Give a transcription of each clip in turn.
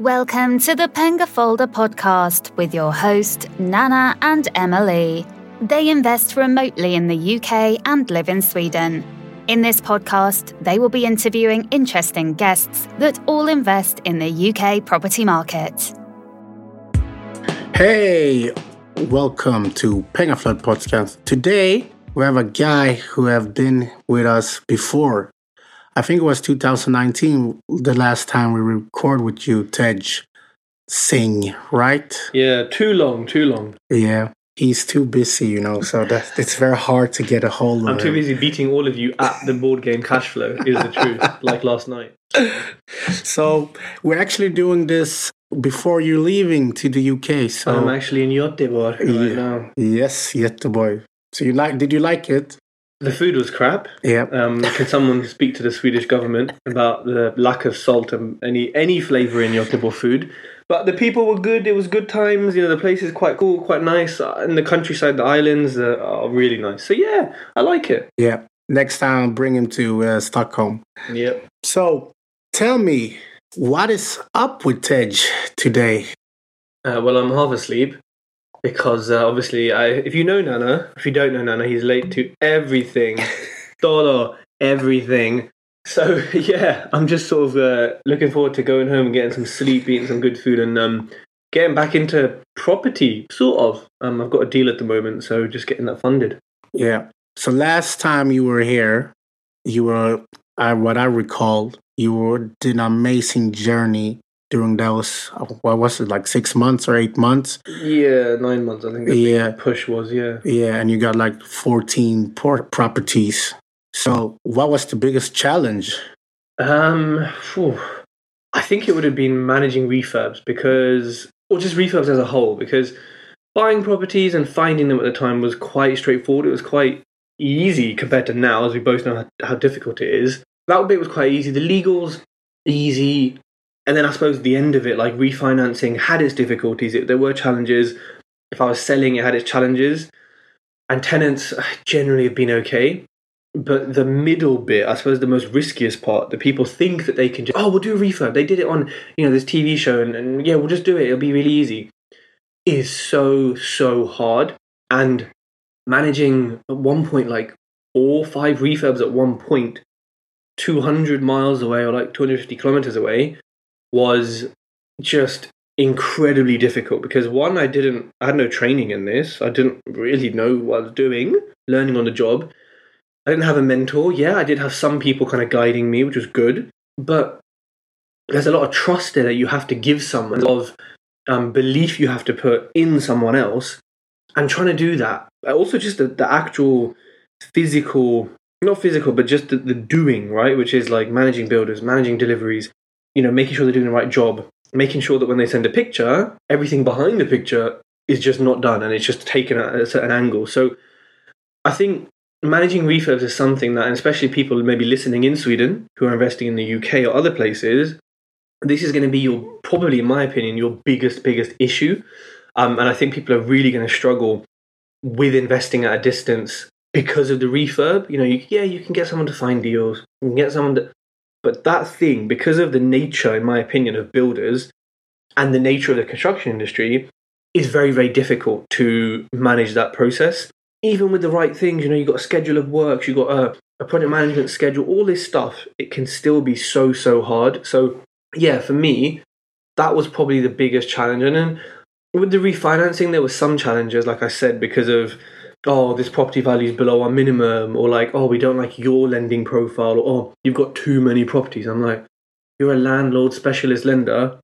Welcome to the Penga Folder podcast with your host, Nana and Emily. They invest remotely in the UK and live in Sweden. In this podcast, they will be interviewing interesting guests that all invest in the UK property market. Hey, welcome to Pengaflood Podcast. Today, we have a guy who have been with us before. I think it was 2019, the last time we record with you, Tej Singh, right? Yeah, too long, too long. Yeah, he's too busy, you know, so that it's very hard to get a hold of I'm too him. busy beating all of you at the board game cash flow, is the truth, like last night. So we're actually doing this before you're leaving to the UK. So I'm actually in Göteborg right Yeah. now. yes, boy. So you like? Did you like it? The food was crap. Yeah. Um, can someone speak to the Swedish government about the lack of salt and any any flavour in Göteborg food? But the people were good. It was good times. You know, the place is quite cool, quite nice. Uh, In the countryside, the islands uh, are really nice. So yeah, I like it. Yeah. Next time, bring him to uh, Stockholm. Yep. So tell me, what is up with Tej today? Uh, well, I'm half asleep because uh, obviously, I if you know Nana, if you don't know Nana, he's late to everything, todo, everything. So yeah, I'm just sort of uh, looking forward to going home and getting some sleep, eating some good food, and um, getting back into property, sort of. Um, I've got a deal at the moment, so just getting that funded. Yeah. So last time you were here, you were, uh, what I recall, you were did an amazing journey during those. What was it like six months or eight months? Yeah, nine months. I think the Yeah. push was yeah. Yeah, and you got like fourteen por- properties. So what was the biggest challenge? Um, phew. I think it would have been managing refurbs because, or just refurbs as a whole, because buying properties and finding them at the time was quite straightforward. It was quite easy compared to now, as we both know how, how difficult it is. That bit was quite easy. The legals, easy. And then I suppose the end of it, like refinancing, had its difficulties. It, there were challenges. If I was selling, it had its challenges. And tenants uh, generally have been okay but the middle bit, I suppose the most riskiest part, the people think that they can just, oh, we'll do a refurb. They did it on, you know, this TV show and, and yeah, we'll just do it. It'll be really easy. Is so, so hard. And managing at one point like four, five refurbs at one point, 200 miles away or like 250 kilometers away was just incredibly difficult because one, I didn't, I had no training in this. I didn't really know what I was doing, learning on the job. I didn't have a mentor. Yeah, I did have some people kind of guiding me, which was good. But there's a lot of trust there that you have to give someone, a lot of um, belief you have to put in someone else. And trying to do that, also just the, the actual physical, not physical, but just the, the doing, right? Which is like managing builders, managing deliveries, you know, making sure they're doing the right job, making sure that when they send a picture, everything behind the picture is just not done and it's just taken at a certain angle. So I think managing refurbs is something that, and especially people maybe listening in Sweden who are investing in the UK or other places, this is going to be your probably, in my opinion, your biggest biggest issue. Um, and I think people are really going to struggle with investing at a distance because of the refurb. You know, you, yeah, you can get someone to find deals, you can get someone to, but that thing, because of the nature, in my opinion, of builders and the nature of the construction industry, is very very difficult to manage that process even with the right things, you know, you've got a schedule of works, you've got a, a project management schedule, all this stuff, it can still be so, so hard. So, yeah, for me, that was probably the biggest challenge. And then with the refinancing, there were some challenges, like I said, because of, oh, this property value is below our minimum, or like, oh, we don't like your lending profile, or oh, you've got too many properties. I'm like, you're a landlord specialist lender,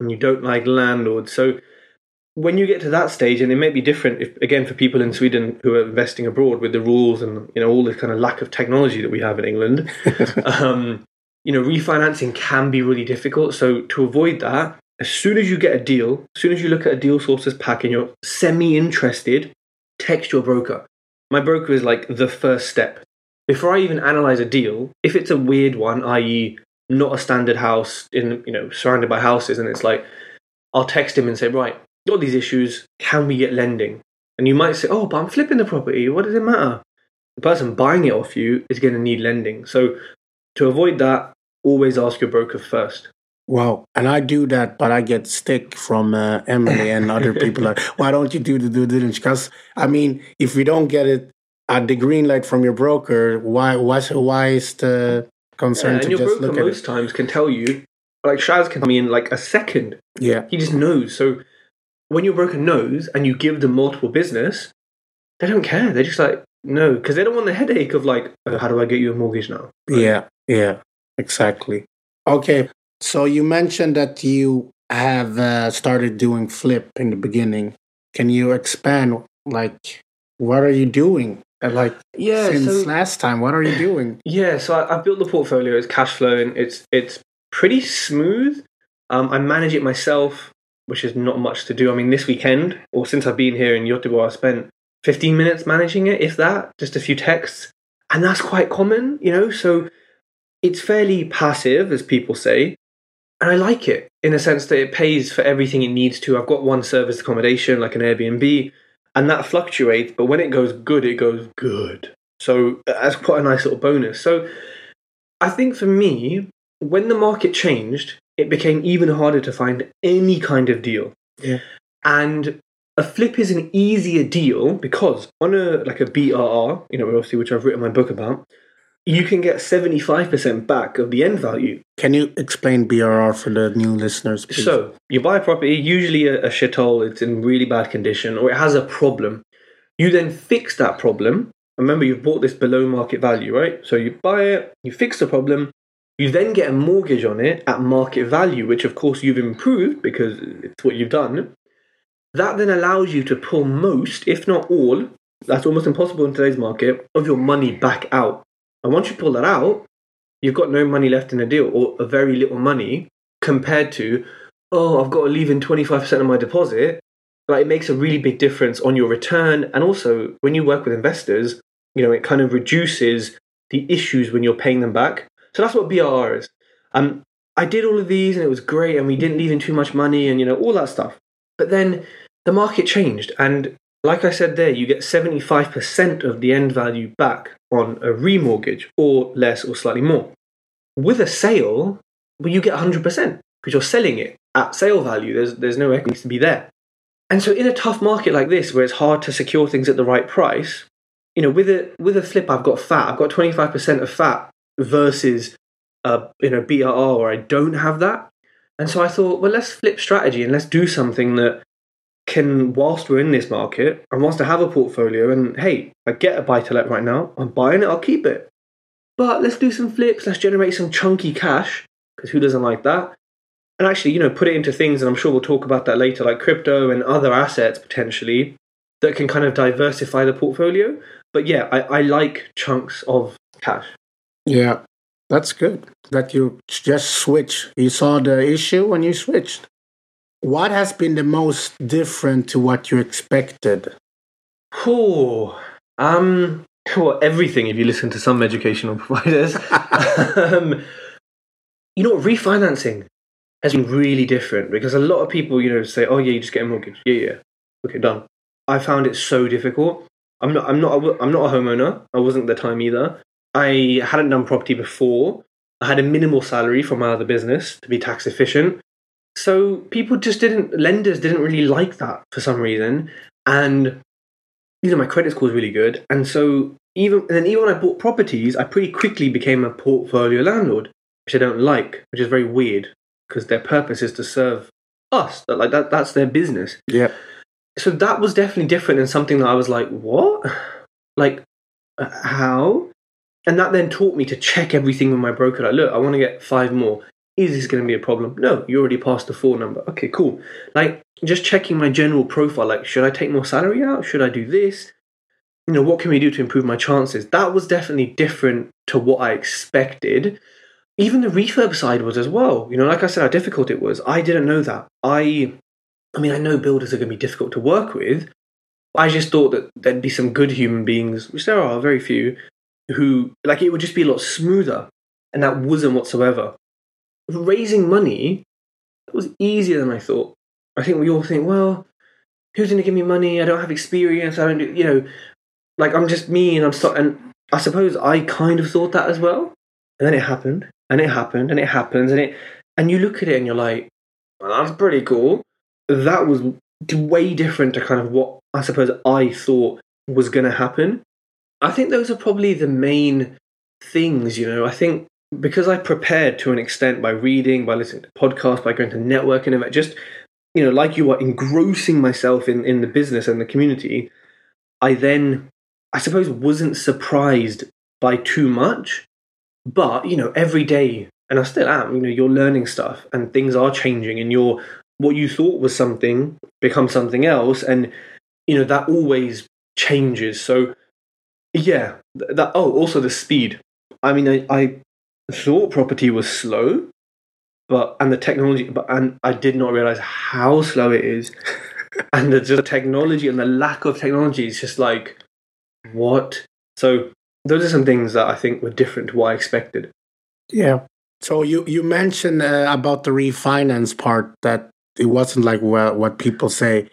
and you don't like landlords. So, when you get to that stage, and it may be different if, again for people in Sweden who are investing abroad with the rules and you know all the kind of lack of technology that we have in England, um, you know refinancing can be really difficult. So to avoid that, as soon as you get a deal, as soon as you look at a deal sources pack and you're semi-interested, text your broker. My broker is like the first step. Before I even analyze a deal, if it's a weird one, i.e., not a standard house in you know surrounded by houses, and it's like I'll text him and say, right, got these issues. Can we get lending? And you might say, oh, but I'm flipping the property. What does it matter? The person buying it off you is going to need lending. So to avoid that, always ask your broker first. Wow. And I do that, but I get stick from uh, Emily and other people. Like, why don't you do the due diligence? Because, I mean, if we don't get it at the green light from your broker, why, why, why is the concern Yeah, to and your just broker look at most it? times can tell you, like Shaz can tell me in like a second. Yeah. He just knows. So when your broker knows and you give them multiple business, they don't care. They're just like, no, because they don't want the headache of like, oh, how do I get you a mortgage now? Yeah. Yeah. Exactly. Okay. So you mentioned that you have uh, started doing flip in the beginning. Can you expand? Like, what are you doing? Uh, Like, Yeah. since so, last time, what are you doing? yeah. So I, I've built the portfolio. It's cash flow and it's it's pretty smooth. Um, I manage it myself, which is not much to do. I mean, this weekend or since I've been here in Göteborg, I spent 15 minutes managing it, if that, just a few texts, and that's quite common, you know. So it's fairly passive, as people say, and I like it in a sense that it pays for everything it needs to. I've got one service accommodation, like an Airbnb, and that fluctuates, but when it goes good, it goes good. So uh, that's quite a nice little bonus. So I think for me, when the market changed, it became even harder to find any kind of deal. Yeah. And a flip is an easier deal because on a like a BRR, you know, obviously which I've written my book about, you can get 75% back of the end value. Can you explain BRR for the new listeners? Please? So you buy a property, usually a, a shithole, it's in really bad condition, or it has a problem. You then fix that problem. Remember, you've bought this below market value, right? So you buy it, you fix the problem, you then get a mortgage on it at market value, which of course you've improved because it's what you've done. That then allows you to pull most, if not all, that's almost impossible in today's market, of your money back out. And once you pull that out, you've got no money left in the deal, or a very little money compared to, oh, I've got to leave in 25% of my deposit. Like it makes a really big difference on your return. And also, when you work with investors, you know, it kind of reduces the issues when you're paying them back. So that's what BRR is. Um, I did all of these and it was great, and we didn't leave in too much money and, you know, all that stuff. But then the market changed. And like I said there, you get 75% of the end value back on a remortgage or less or slightly more. With a sale, well, you get 100% because you're selling it at sale value. There's, there's no equity to be there. And so, in a tough market like this, where it's hard to secure things at the right price, you know, with a with a flip, I've got fat. I've got 25% of fat versus a you know BRR where I don't have that. And so I thought, well, let's flip strategy and let's do something that can, whilst we're in this market, and whilst I have a portfolio, and hey, I get a buy to let right now, I'm buying it, I'll keep it. But let's do some flips, let's generate some chunky cash, because who doesn't like that? And actually, you know, put it into things, and I'm sure we'll talk about that later, like crypto and other assets potentially that can kind of diversify the portfolio. But yeah, I, I like chunks of cash. Yeah, that's good that you just switch. You saw the issue and you switched. What has been the most different to what you expected? Oh, um, well, everything if you listen to some educational providers. um, you know, refinancing has been really different because a lot of people, you know, say, "Oh yeah, you just get a mortgage." Yeah, yeah, okay, done. I found it so difficult. I'm not. I'm not. I'm not a homeowner. I wasn't at the time either. I hadn't done property before. I had a minimal salary from my other business to be tax efficient. So people just didn't. Lenders didn't really like that for some reason, and you know my credit score was really good. And so even and then even when I bought properties, I pretty quickly became a portfolio landlord, which I don't like, which is very weird because their purpose is to serve us. That like that that's their business Yeah, so that was definitely different and something that I was like, what? Like, uh, how? And that then taught me to check everything with my broker. Like, look, I want to get five more. Is this going to be a problem? No, you already passed the four number. Okay, cool. Like, just checking my general profile. Like, should I take more salary out? Should I do this? You know, what can we do to improve my chances? That was definitely different to what I expected. Even the refurb side was as well. You know, like I said, how difficult it was. I didn't know that. I I mean, I know builders are going to be difficult to work with. I just thought that there'd be some good human beings, which there are very few, who like it would just be a lot smoother, and that wasn't whatsoever. Raising money was easier than I thought. I think we all think, well, who's going to give me money? I don't have experience. I don't, do, you know, like I'm just me, and I'm stuck. And I suppose I kind of thought that as well. And then it happened, and it happened, and it happens, and it and you look at it and you're like, well, that's pretty cool. That was way different to kind of what I suppose I thought was going to happen. I think those are probably the main things, you know. I think because I prepared to an extent by reading, by listening to podcasts, by going to networking events, just, you know, like you are engrossing myself in, in the business and the community, I then, I suppose, wasn't surprised by too much. But, you know, every day, and I still am, you know, you're learning stuff and things are changing and you're, what you thought was something becomes something else. And, you know, that always changes. So, yeah, that, oh, also the speed. I mean, I, I thought property was slow, but, and the technology, but, and I did not realize how slow it is. and the, the technology and the lack of technology is just like, what? So, those are some things that I think were different to what I expected. Yeah. So you you mentioned uh, about the refinance part that it wasn't like well, what people say.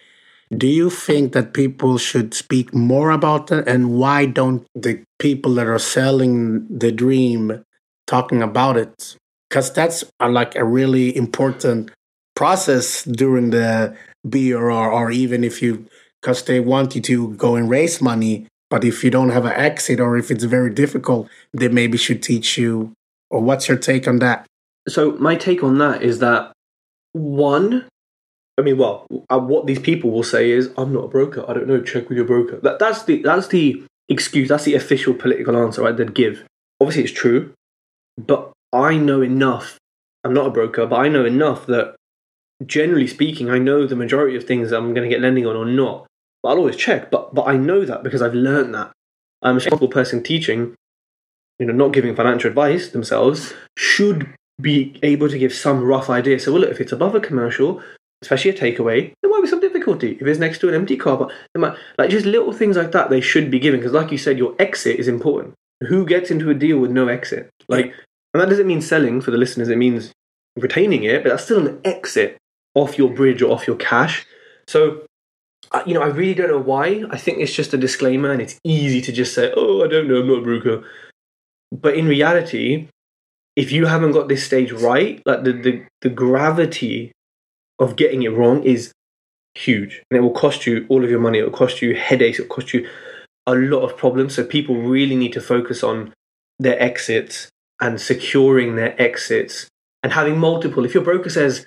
Do you think that people should speak more about that, and why don't the people that are selling the dream talking about it? Because that's a, like a really important process during the BRR, or even if you, because they want you to go and raise money but if you don't have an exit or if it's very difficult, they maybe should teach you. Or what's your take on that? So my take on that is that one, I mean, well, uh, what these people will say is, "I'm not a broker. I don't know. Check with your broker." That, that's the that's the excuse. That's the official political answer right? They'd give. Obviously, it's true, but I know enough. I'm not a broker, but I know enough that, generally speaking, I know the majority of things I'm going to get lending on or not. But I'll always check. But but I know that because I've learned that. I'm a responsible person teaching, you know, not giving financial advice themselves, should be able to give some rough idea. So well look, if it's above a commercial, especially a takeaway, there might be some difficulty. If it's next to an empty car but might like just little things like that they should be giving. Because like you said, your exit is important. Who gets into a deal with no exit? Like and that doesn't mean selling for the listeners, it means retaining it, but that's still an exit off your bridge or off your cash. So you know, I really don't know why. I think it's just a disclaimer, and it's easy to just say, "Oh, I don't know, I'm not a broker." But in reality, if you haven't got this stage right, like the the, the gravity of getting it wrong is huge, and it will cost you all of your money. It will cost you headaches. It will cost you a lot of problems. So people really need to focus on their exits and securing their exits and having multiple. If your broker says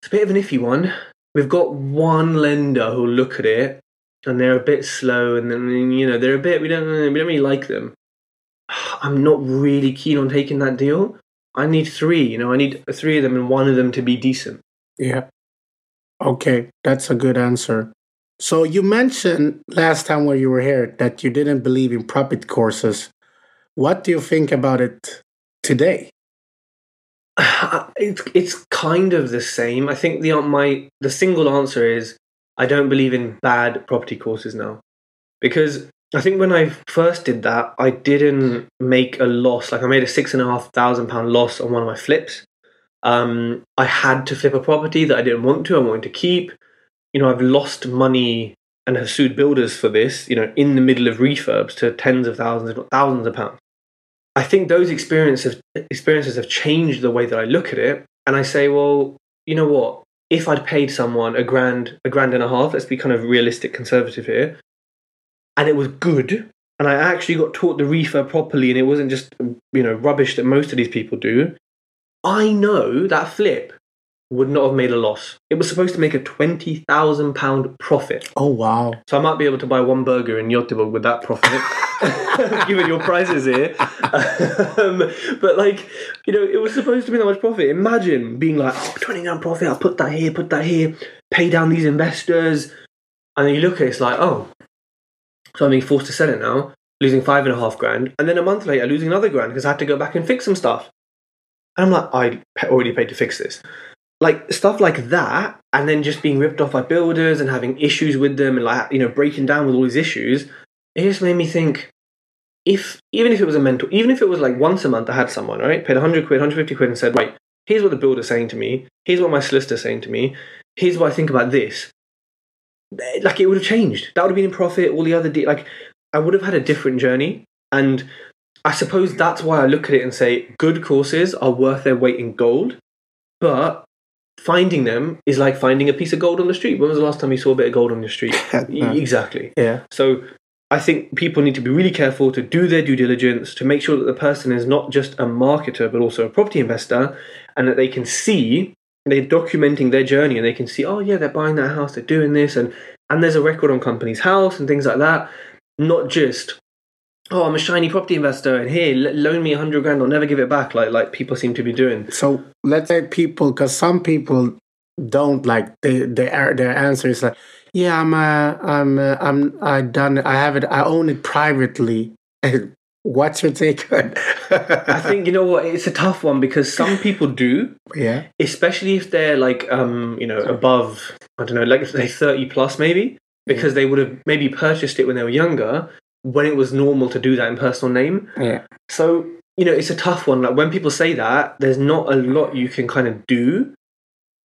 it's a bit of an iffy one, we've got one lender who'll look at it and they're a bit slow and then you know they're a bit we don't we don't really like them. I'm not really keen on taking that deal. I need three you know i need three of them and one of them to be decent. Yeah. Okay. That's a good answer so you mentioned last time when you were here that you didn't believe in profit courses what do you think about it today it's it's kind of the same. I think the my the single answer is I don't believe in bad property courses now, because I think when I first did that, I didn't make a loss. Like I made a six and a half thousand pound loss on one of my flips. Um, I had to flip a property that I didn't want to. I wanted to keep. You know, I've lost money and have sued builders for this. You know, in the middle of refurbs to tens of thousands, if not thousands of pounds. I think those experiences experiences have changed the way that I look at it, and I say, well, you know what? If I'd paid someone a grand, a grand and a half, let's be kind of realistic, conservative here, and it was good, and I actually got taught the refurb properly, and it wasn't just you know rubbish that most of these people do. I know that flip would not have made a loss. It was supposed to make a twenty thousand pound profit. Oh wow! So I might be able to buy one burger in Göteborg with that profit. given your prices here. Um, but like, you know, it was supposed to be that much profit. Imagine being like, oh, 20 grand profit, I'll put that here, put that here, pay down these investors. And then you look at it, it's like, oh, so I'm being forced to sell it now, losing five and a half grand. And then a month later, losing another grand because I had to go back and fix some stuff. And I'm like, I already paid to fix this. Like stuff like that, and then just being ripped off by builders and having issues with them and like, you know, breaking down with all these issues it just made me think if even if it was a mentor, even if it was like once a month, I had someone right paid 100 quid, 150 quid, and said, right, here's what the builder's saying to me, here's what my solicitor's saying to me, here's what I think about this. Eh, like it would have changed. That would have been in profit. All the other de- like I would have had a different journey, and I suppose that's why I look at it and say good courses are worth their weight in gold. but finding them is like finding a piece of gold on the street. When was the last time you saw a bit of gold on your street? No. exactly. Yeah. So I think people need to be really careful to do their due diligence to make sure that the person is not just a marketer but also a property investor and that they can see they're documenting their journey and they can see oh yeah they're buying that house they're doing this and and there's a record on Companies House and things like that not just oh I'm a shiny property investor and here loan me a hundred grand I'll never give it back like like people seem to be doing So let's say people, because some people don't like they their their answer is like, yeah, I'm uh, I'm uh, I'm I done I have it I own it privately. What's your take on? I think you know what it's a tough one because some people do yeah, especially if they're like um you know above i don't know like say 30 plus maybe because they would have maybe purchased it when they were younger when it was normal to do that in personal name. Yeah, so you know it's a tough one. Like when people say that there's not a lot you can kind of do.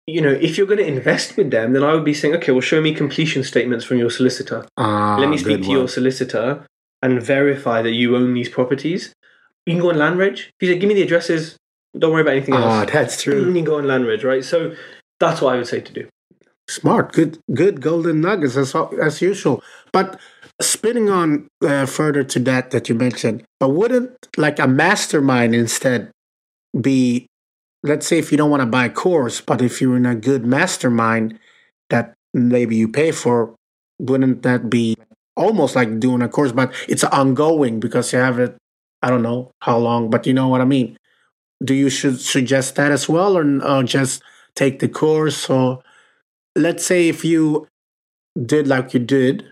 You know if you're going to invest with them then i would be saying okay well show me completion statements from your solicitor. Ah, let me speak to your solicitor and verify that you own these properties. You can go on landreg if you say give me the addresses. Don't worry about anything else. Ah, that's true. you can go on Land Reg, right? So that's what I would say to do. Smart, good, good golden nuggets as as usual. But spinning on uh, further to that that you mentioned, but wouldn't like a mastermind instead be? Let's say if you don't want to buy a course, but if you're in a good mastermind that maybe you pay for, wouldn't that be almost like doing a course? But it's ongoing because you have it. I don't know how long, but you know what I mean. Do you should suggest that as well, or, or just take the course or? let's say if you did like you did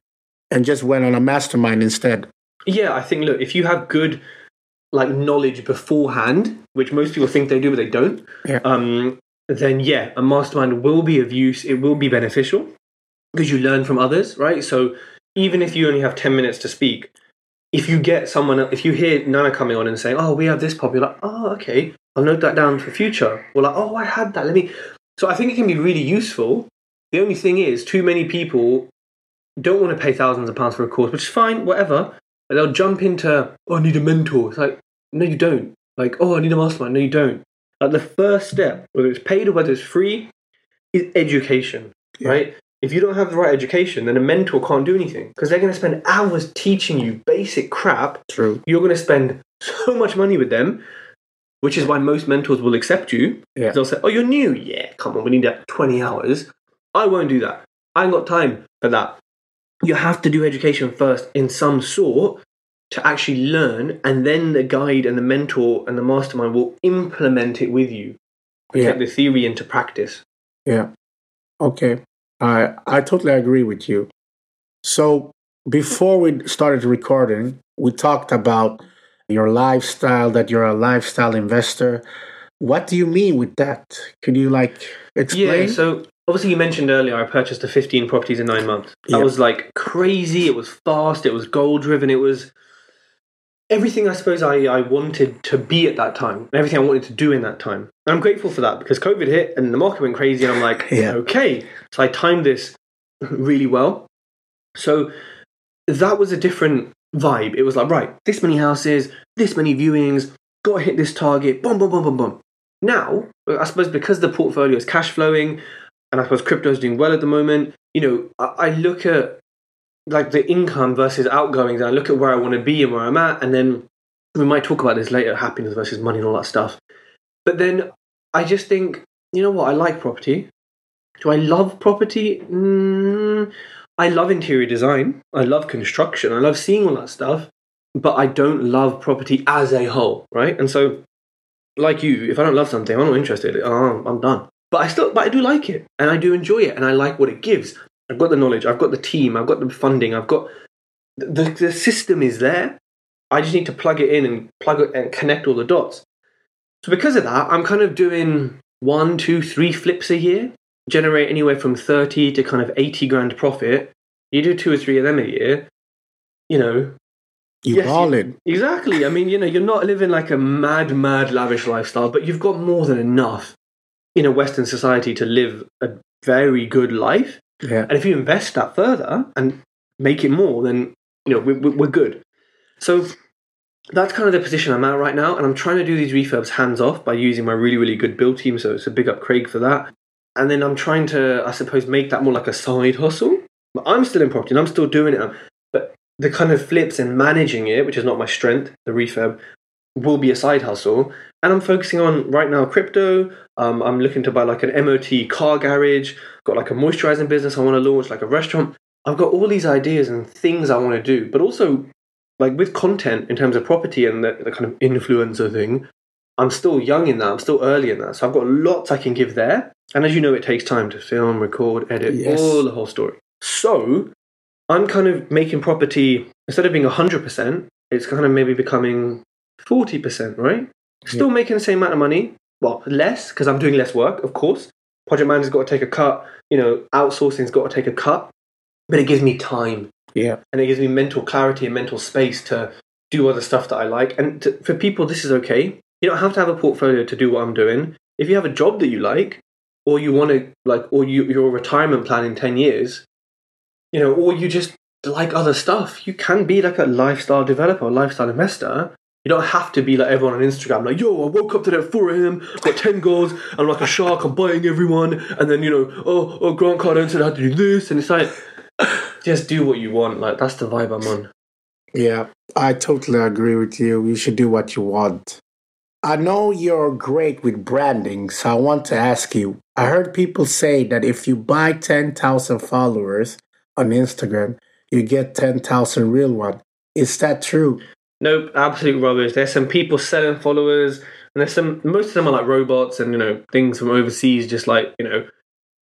and just went on a mastermind instead. Yeah, I think look, if you have good like knowledge beforehand, which most people think they do but they don't, Yeah. um, then yeah, a mastermind will be of use. It will be beneficial because you learn from others, right? So even if you only have ten minutes to speak, if you get someone, if you hear Nana coming on and saying, "Oh, we have this pop," you're like, "Oh, okay, I'll note that down for future." Or like, "Oh, I had that. Let me." So I think it can be really useful. The only thing is, too many people don't want to pay thousands of pounds for a course, which is fine, whatever. But they'll jump into, "Oh, I need a mentor." It's like, no, you don't. Like, "Oh, I need a mastermind." No, you don't. Like the first step, whether it's paid or whether it's free, is education, Yeah. right? If you don't have the right education, then a mentor can't do anything because they're going to spend hours teaching you basic crap. True. You're going to spend so much money with them, which is why most mentors will accept you. Yeah. They'll say, "Oh, you're new. Yeah, come on, we need that 20 hours." I won't do that. I ain't got time for that. You have to do education first in some sort to actually learn, and then the guide and the mentor and the mastermind will implement it with you. Yeah. Take the theory into practice. Yeah. Okay. I I totally agree with you. So before we started recording, we talked about your lifestyle, that you're a lifestyle investor. What do you mean with that? Could you like explain? Yeah, so obviously you mentioned earlier I purchased the 15 properties in nine months. That Yeah. was like crazy. It was fast. It was goal driven. It was everything I suppose I, I wanted to be at that time. Everything I wanted to do in that time. And I'm grateful for that because COVID hit and the market went crazy and I'm like, Yeah. okay. So I timed this really well. So that was a different vibe. It was like, right, this many houses, this many viewings, gotta hit this target, boom, boom, boom, boom, boom. Now, I suppose because the portfolio is cash flowing, and I suppose crypto is doing well at the moment, you know, I, I look at like the income versus outgoings, and I look at where I want to be and where I'm at, and then we might talk about this later happiness versus money and all that stuff. But then I just think, you know what, I like property. Do I love property? Mm, I love interior design. I love construction. I love seeing all that stuff. But I don't love property as a whole, right? And so, like you, if I don't love something, I'm not interested. Oh, I'm done. But I still, but I do like it, and I do enjoy it, and I like what it gives. I've got the knowledge, I've got the team, I've got the funding, I've got the the system is there. I just need to plug it in and plug it and connect all the dots. So because of that, I'm kind of doing one, two, three flips a year, generate anywhere from thirty to kind of eighty grand profit. You do two or three of them a year, you know, you yes, ball you- Exactly. I mean, you know, you're not living like a mad, mad, lavish lifestyle, but you've got more than enough in a Western society to live a very good life. Yeah. And if you invest that further and make it more, then you know we, we're good. So that's kind of the position I'm at right now, and I'm trying to do these refurbs hands off by using my really, really good build team. So it's a big up Craig for that. And then I'm trying to, I suppose, make that more like a side hustle. But I'm still in property and I'm still doing it. But the kind of flips and managing it, which is not my strength, the refurb, will be a side hustle. And I'm focusing on right now crypto. Um, I'm looking to buy like an MOT car garage, got like a moisturizing business I want to launch, like a restaurant. I've got all these ideas and things I want to do, but also like with content in terms of property and the, the kind of influencer thing, I'm still young in that. I'm still early in that. So I've got lots I can give there. And as you know, it takes time to film, record, edit, Yes. all the whole story. So I'm kind of making property, instead of being 100%, it's kind of maybe becoming 40%, right? Still making the same amount of money. Well, less, because I'm doing less work, of course. Project manager's got to take a cut. You know, outsourcing's got to take a cut. But it gives me time Yeah. and it gives me mental clarity and mental space to do other stuff that I like. And to, for people, this is okay. You don't have to have a portfolio to do what I'm doing. If you have a job that you like, or you want to like, or you, your retirement plan in ten years, you know, or you just like other stuff, you can be like a lifestyle developer, a lifestyle investor. You don't have to be like everyone on Instagram, like, yo, I woke up today at 4 a.m., got 10 goals, I'm like a shark, I'm buying everyone, and then, you know, oh, oh Grant Cardone said I had to do this, and it's like, just do what you want. Like, that's the vibe I'm on. Yeah, I totally agree with you. You should do what you want. I know you're great with branding, so I want to ask you. I heard people say that if you buy 10,000 followers on Instagram, you get 10,000 real one. Is that true? Nope, absolute rubbish. There's some people selling followers, and there's some. Most of them are like robots and you know things from overseas, just like you know,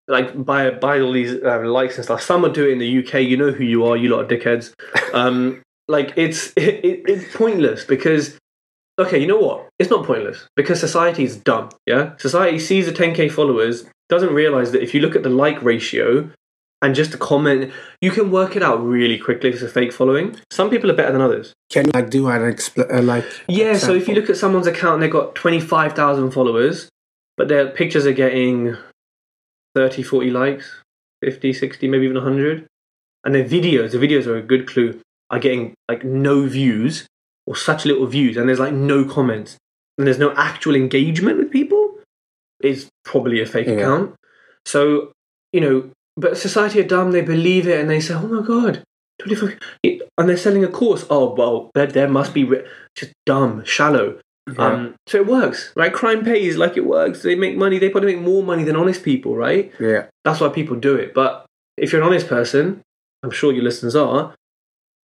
like buy buy all these um, likes and stuff. Some are doing it in the UK. You know who you are, you lot of dickheads. Um, like it's it, it, it's pointless because okay, you know what? It's not pointless because society is dumb. Yeah, society sees the 10k followers, doesn't realize that if you look at the like ratio and just a comment, you can work it out really quickly if it's a fake following. Some people are better than others. Can you like do an expl- uh, like Yeah, so if you look at someone's account and they've got 25,000 followers, but their pictures are getting 30, 40 likes, 50, 60, maybe even 100, and their videos, the videos are a good clue, are getting like no views or such little views, and there's like no comments, and there's no actual engagement with people, is probably a fake Yeah. account. So, you know, but society are dumb, they believe it, and they say, oh my god, 25, and they're selling a course. Oh, well, there, there must be ri- just dumb, shallow. Yeah. Um, so it works, right? Crime pays, like it works. They make money. They probably make more money than honest people, right? yeah, That's why people do it. But if you're an honest person, I'm sure your listeners are.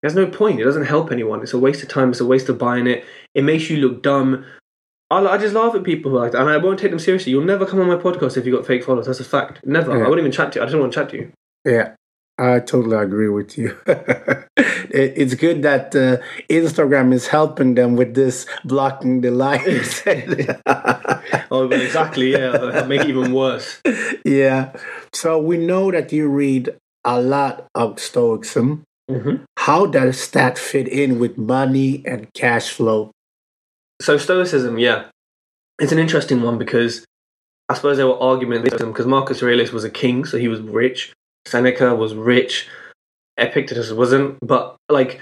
There's no point. It doesn't help anyone. It's a waste of time. It's a waste of buying it. It makes you look dumb. I, I just laugh at people who like that, and I won't take them seriously. You'll never come on my podcast if you've got fake followers. That's a fact. Never. Yeah. I won't even chat to you. I just don't want to chat to you. yeah. I totally agree with you. It- it's good that uh, Instagram is helping them with this blocking the likes. Oh, exactly. Yeah, make it even worse. yeah. So we know that you read a lot of Stoicism. hmm How does that fit in with money and cash flow? So Stoicism, yeah, it's an interesting one because I suppose there were arguments because Marcus Aurelius was a king, so he was rich. Seneca was rich. Epictetus wasn't, but like.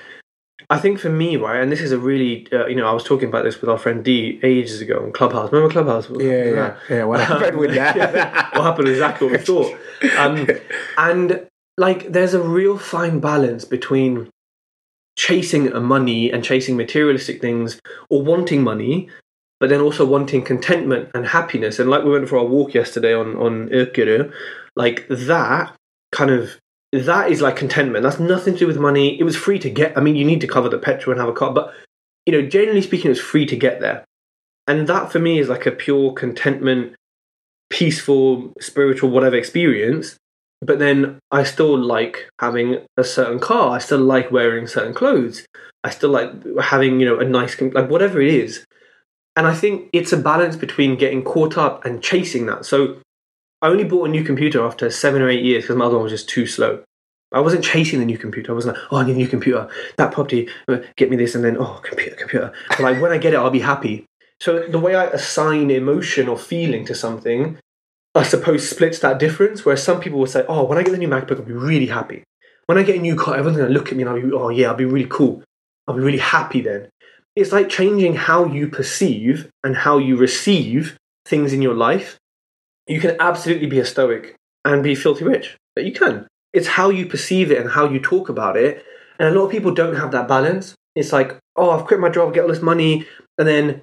I think for me, right, and this is a really, uh, you know, I was talking about this with our friend D ages ago on Clubhouse. Remember Clubhouse? Yeah, yeah, yeah. What happened with that? Yeah, what happened is exactly what we thought. Um, and like, there's a real fine balance between chasing money and chasing materialistic things or wanting money, but then also wanting contentment and happiness. And like we went for our walk yesterday on, on Öckerö, like that kind of that is like contentment. That's nothing to do with money. It was free to get. I mean, you need to cover the petrol and have a car, but you know, generally speaking, it's free to get there. And that for me is like a pure contentment, peaceful, spiritual, whatever experience. But then I still like having a certain car. I still like wearing certain clothes. I still like having, you know, a nice, like whatever it is. And I think it's a balance between getting caught up and chasing that. So I only bought a new computer after seven or eight years because my other one was just too slow. I wasn't chasing the new computer. I wasn't like, oh, I need a new computer. That property, uh, get me this, and then, oh, computer, computer. But like, when I get it, I'll be happy. So the way I assign emotion or feeling to something, I suppose splits that difference. Where some people will say, oh, when I get the new MacBook, I'll be really happy. When I get a new car, everyone's going to look at me and I'll be, oh, yeah, I'll be really cool. I'll be really happy then. it's like changing how you perceive and how you receive things in your life. You can absolutely be a stoic and be filthy rich. But you can. It's how you perceive it and how you talk about it. And a lot of people don't have that balance. It's like, oh, I've quit my job, I get all this money, and then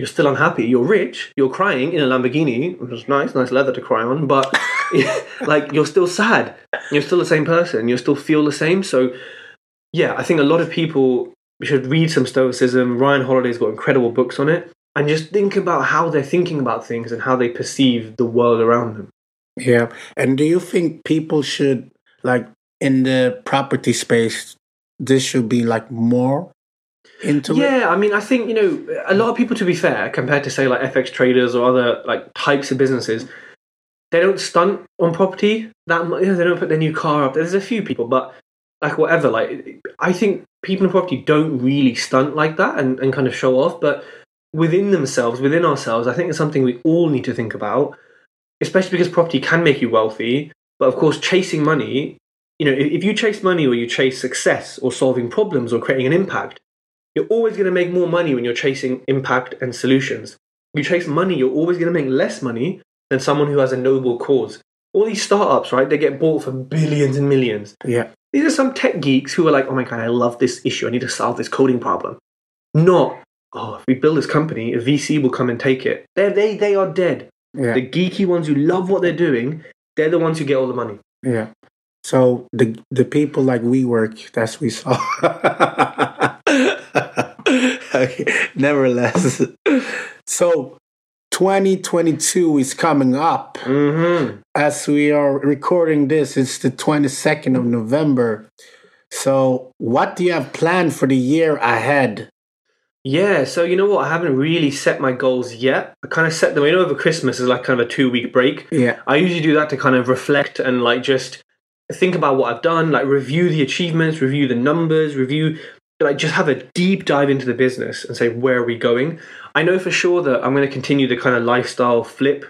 you're still unhappy. You're rich, you're crying in a Lamborghini, which is nice, nice leather to cry on, but like you're still sad. You're still the same person. You still feel the same. So, yeah, I think a lot of people should read some Stoicism. Ryan Holiday's got incredible books on it. And just think about how they're thinking about things and how they perceive the world around them. Yeah. And do you think people should, like, in the property space, this should be like more into yeah, it? I mean, I think you know a lot of people. To be fair, compared to say like FX traders or other like types of businesses, they don't stunt on property that much. They don't put their new car up. There's a few people, but like whatever. Like I think people in property don't really stunt like that and, and kind of show off, but within themselves, within ourselves, I think it's something we all need to think about, especially because property can make you wealthy. But of course, chasing money, you know, if you chase money or you chase success or solving problems or creating an impact, you're always going to make more money when you're chasing impact and solutions. You chase money, you're always going to make less money than someone who has a noble cause. All these startups, right? They get bought for billions and millions. Yeah. These are some tech geeks who are like, oh my God, I love this issue. I need to solve this coding problem. Not, oh, if we build this company, a VC will come and take it. They're, they, they are dead. Yeah. The geeky ones who love what they're doing, they're the ones who get all the money. Yeah. So the the people like WeWork, that's we saw. okay. Nevertheless, so 2022 is coming up. Mm-hmm. As we are recording this, it's the 22nd of November. So, what do you have planned for the year ahead? Yeah, so you know what? I haven't really set my goals yet. I kind of set them, you know, over Christmas is like kind of a two week break. Yeah. I usually do that to kind of reflect and like just think about what I've done, like review the achievements, review the numbers, review, like just have a deep dive into the business and say, where are we going? I know for sure that I'm going to continue the kind of lifestyle flip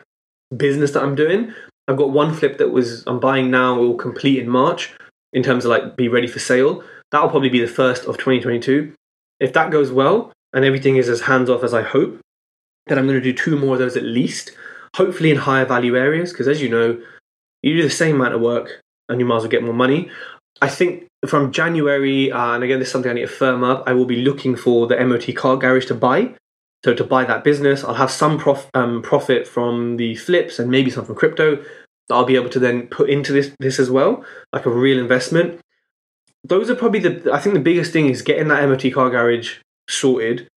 business that I'm doing. I've got one flip that was I'm buying now, will complete in March in terms of like be ready for sale. That'll probably be the first of 2022. If that goes well and everything is as hands off as I hope, then I'm going to do two more of those at least, hopefully in higher value areas. Because as you know, you do the same amount of work and you might as well get more money. I think from January, uh, and again, this is something I need to firm up, I will be looking for the MOT car garage to buy. So to buy that business, I'll have some prof- um, profit from the flips and maybe some from crypto that I'll be able to then put into this this as well, like a real investment. Those are probably the I think the biggest thing is getting that MOT car garage sorted,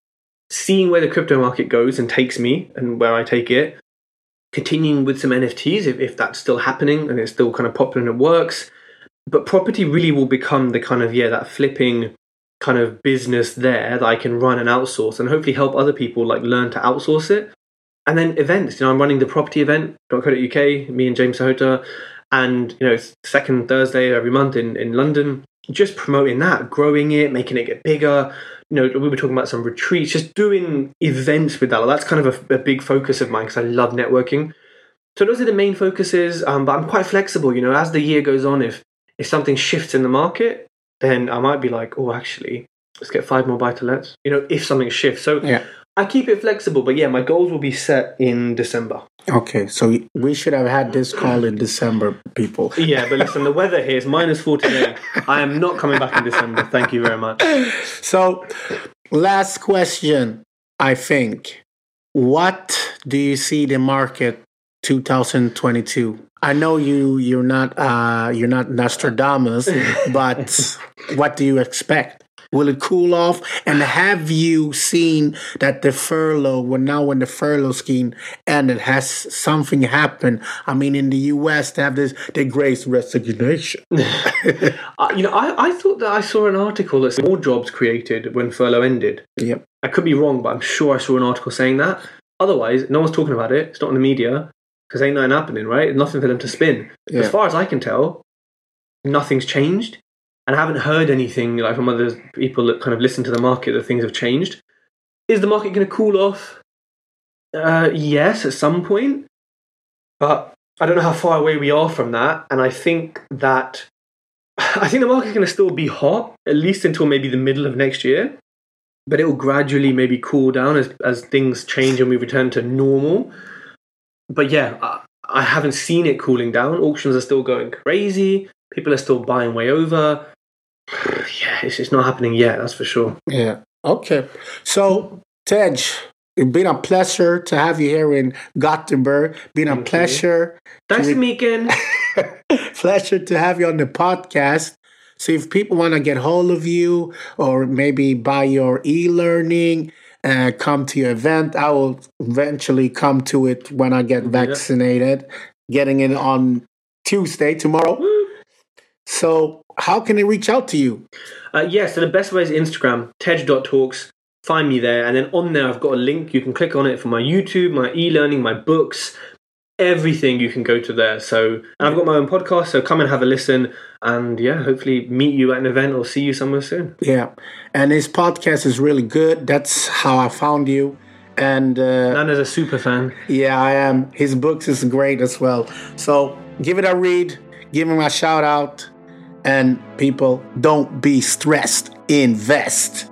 seeing where the crypto market goes and takes me and where I take it, continuing with some NFTs if, if that's still happening and it's still kind of popular and it works. But property really will become the kind of yeah that flipping kind of business there that I can run and outsource and hopefully help other people like learn to outsource it. And then events, you know, I'm running the property event, .co.uk, me and James Sahota, and you know, second Thursday every month in, in London, just promoting that, growing it, making it get bigger. You know, we were talking about some retreats, just doing events with that. That's kind of a, a big focus of mine because I love networking. So those are the main focuses, um, but I'm quite flexible. You know, as the year goes on, if if something shifts in the market, then I might be like, oh, actually, let's get five more buy to lets. You know, if something shifts. So Yeah. I keep it flexible, but yeah, my goals will be set in December. Okay, so we should have had this call in December, people. Yeah, but listen, the weather here is minus four today. I am not coming back in December. Thank you very much. So, last question, I think. What do you see the market 2022? I know you you're not uh you're not Nostradamus, but what do you expect? Will it cool off? And have you seen that the furlough, when now when the furlough scheme ended, has something happened? I mean, in the U.S., they have this the Great Resignation. Uh, you know, I, I thought that I saw an article that said more jobs created when furlough ended. yep. I could be wrong, but I'm sure I saw an article saying that. Otherwise, no one's talking about it. It's not in the media because ain't nothing happening, right? Nothing for them to spin. Yeah. As far as I can tell, nothing's changed. And I haven't heard anything like from other people that kind of listen to the market that things have changed. Is the market going to cool off? Uh, yes, at some point. But I don't know how far away we are from that. And I think that I think the market's going to still be hot, at least until maybe the middle of next year. but it will gradually maybe cool down as as things change and we return to normal. But yeah, I, I haven't seen it cooling down. Auctions are still going crazy. People are still buying way over. Yeah, it's, it's not happening yet. That's for sure. Yeah. Okay. So, Tej, it's been a pleasure to have you here in Gothenburg. Been a Thank you. pleasure. Thanks for pleasure to have you on the podcast. So if people want to get hold of you or maybe buy your e-learning, uh, come to your event, I will eventually come to it when I get vaccinated. Getting it on Tuesday tomorrow. So how can they reach out to you? Uh, yeah, so the best way is Instagram, tej.talks. Find me there. And then on there, I've got a link. You can click on it for my YouTube, my e learning, my books, everything. You can go to there. So, and I've got my own podcast. So come and have a listen. And yeah, hopefully meet you at an event or see you somewhere soon. Yeah, and his podcast is really good. That's how I found you. And uh, Nana's a super fan. Yeah, I am. His books is great as well. So give it a read, give him a shout out, and people don't be stressed. Invest.